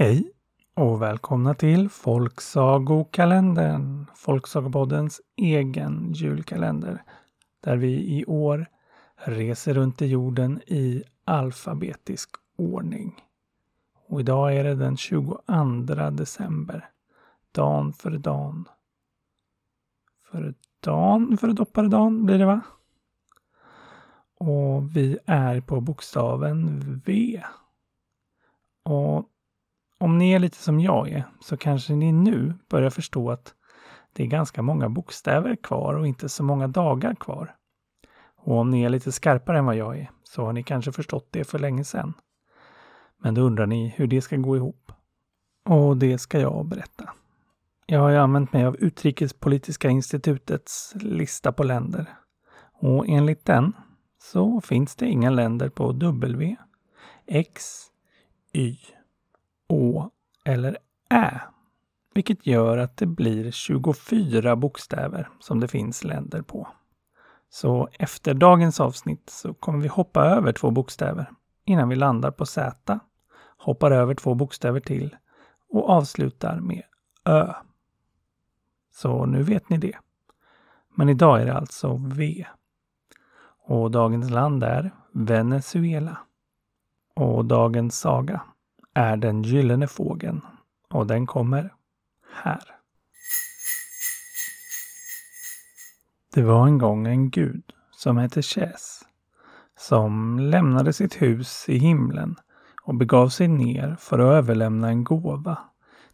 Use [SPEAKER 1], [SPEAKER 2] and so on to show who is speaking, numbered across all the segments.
[SPEAKER 1] Hej och välkomna till Folksagokalendern, Folksagopoddens egen julkalender, där vi i år reser runt i jorden i alfabetisk ordning. Och idag är det den 22 december, dan för dan. För dan för dopparedan blir det va? Och vi är på bokstaven V. Och om ni är lite som jag är så kanske ni nu börjar förstå att det är ganska många bokstäver kvar och inte så många dagar kvar. Och om ni är lite skarpare än vad jag är så har ni kanske förstått det för länge sedan. Men då undrar ni hur det ska gå ihop. Och det ska jag berätta. Jag har ju använt mig av Utrikespolitiska institutets lista på länder. Och enligt den så finns det inga länder på W, X, Y, Å eller Ä. Vilket gör att det blir 24 bokstäver som det finns länder på. Så efter dagens avsnitt så kommer vi hoppa över två bokstäver innan vi landar på Z, hoppar över två bokstäver till och avslutar med Ö. Så nu vet ni det. Men idag är det alltså V. Och dagens land är Venezuela. Och dagens saga är Den gyllene fågeln. Och den kommer här. Det var en gång en gud som hette Ches som lämnade sitt hus i himlen och begav sig ner för att överlämna en gåva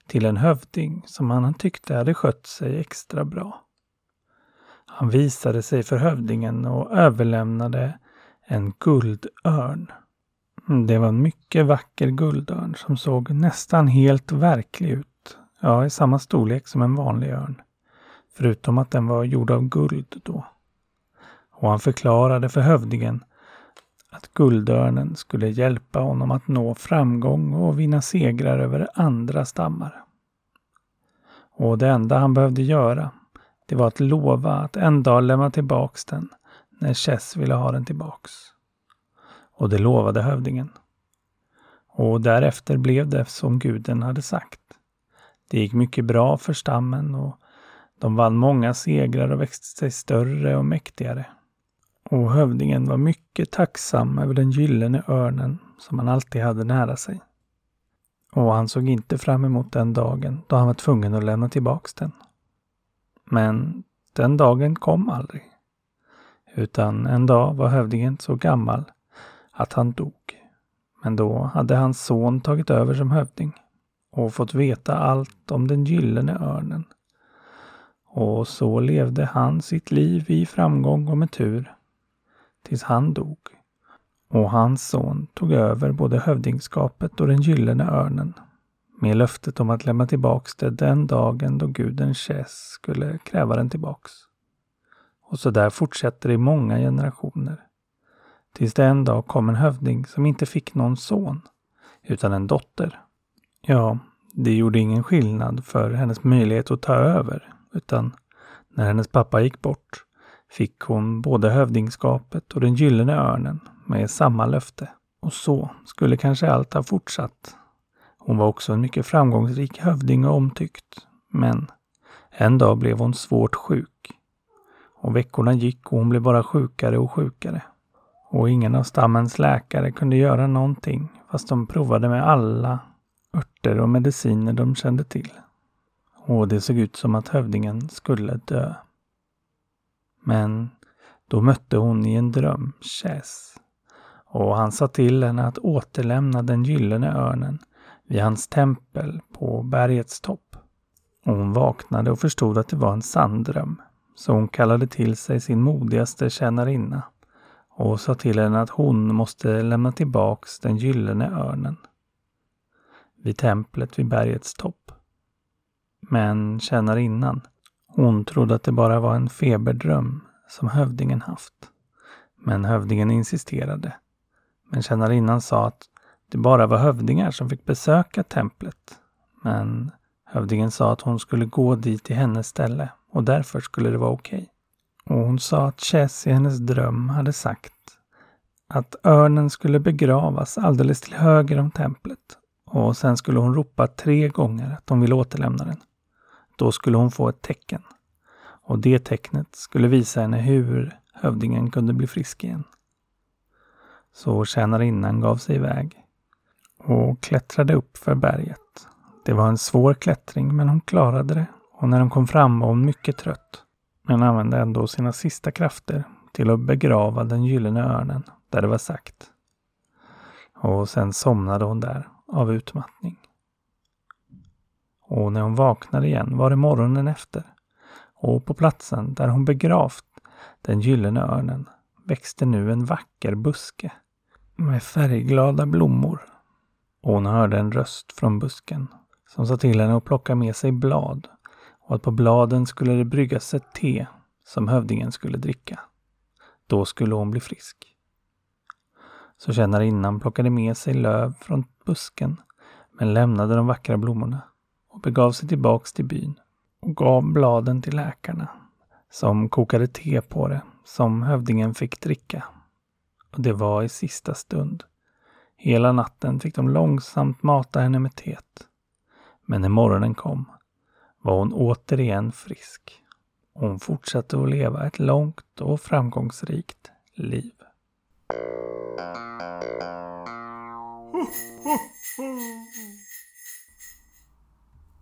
[SPEAKER 1] till en hövding som han tyckte hade skött sig extra bra. Han visade sig för hövdingen och överlämnade en guldörn. Det var en mycket vacker guldörn som såg nästan helt verklig ut. Ja, i samma storlek som en vanlig örn. Förutom att den var gjord av guld då. Och han förklarade för hövdingen att guldörnen skulle hjälpa honom att nå framgång och vinna segrar över andra stammar. Och det enda han behövde göra, det var att lova att en dag lämna tillbaks den när Chess ville ha den tillbaks. Och det lovade hövdingen. Och därefter blev det som guden hade sagt. Det gick mycket bra för stammen och de vann många segrar och växte sig större och mäktigare. Och hövdingen var mycket tacksam över den gyllene örnen som han alltid hade nära sig. Och han såg inte fram emot den dagen då han var tvungen att lämna tillbaks den. Men den dagen kom aldrig. Utan en dag var hövdingen så gammal att han dog. Men då hade hans son tagit över som hövding och fått veta allt om den gyllene örnen. Och så levde han sitt liv i framgång och med tur tills han dog. Och hans son tog över både hövdingskapet och den gyllene örnen med löftet om att lämna tillbaks det den dagen då guden Ches skulle kräva den tillbaks. Och så där fortsätter det i många generationer. Tills det en dag kom en hövding som inte fick någon son, utan en dotter. Ja, det gjorde ingen skillnad för hennes möjlighet att ta över, utan när hennes pappa gick bort fick hon både hövdingskapet och den gyllene örnen med samma löfte. Och så skulle kanske allt ha fortsatt. Hon var också en mycket framgångsrik hövding och omtyckt. Men en dag blev hon svårt sjuk. Och veckorna gick och hon blev bara sjukare och sjukare. Och ingen av stammens läkare kunde göra någonting fast de provade med alla örter och mediciner de kände till. Och det såg ut som att hövdingen skulle dö. Men då mötte hon i en dröm Chess. Och han sa till henne att återlämna den gyllene örnen vid hans tempel på bergets topp. Och hon vaknade och förstod att det var en sann dröm. Så hon kallade till sig sin modigaste tjänarinna och sa till henne att hon måste lämna tillbaks den gyllene örnen vid templet vid bergets topp. Men tjänarinnan, hon trodde att det bara var en feberdröm som hövdingen haft. Men hövdingen insisterade. Men tjänarinnan sa att det bara var hövdingar som fick besöka templet. Men hövdingen sa att hon skulle gå dit i hennes ställe och därför skulle det vara okej. Okay. Och hon sa att Chess i hennes dröm hade sagt att örnen skulle begravas alldeles till höger om templet och sen skulle hon ropa tre gånger att hon ville återlämna den. Då skulle hon få ett tecken. Och det tecknet skulle visa henne hur hövdingen kunde bli frisk igen. Så tjänarinnan gav sig iväg och klättrade upp för berget. Det var en svår klättring men hon klarade det och när hon kom fram var hon mycket trött. Men använde ändå sina sista krafter till att begrava den gyllene örnen där det var sagt. Och sen somnade hon där av utmattning. Och när hon vaknade igen var det morgonen efter. Och på platsen där hon begravt den gyllene örnen växte nu en vacker buske med färgglada blommor. Och hon hörde en röst från busken som sa till henne att plocka med sig blad och att på bladen skulle det bryggas ett te som hövdingen skulle dricka. Då skulle hon bli frisk. Så tjänarinnan plockade med sig löv från busken men lämnade de vackra blommorna och begav sig tillbaks till byn och gav bladen till läkarna som kokade te på det som hövdingen fick dricka. Och det var i sista stund. Hela natten fick de långsamt mata henne med teet. Men när morgonen kom var hon återigen frisk. Hon fortsatte att leva ett långt och framgångsrikt liv.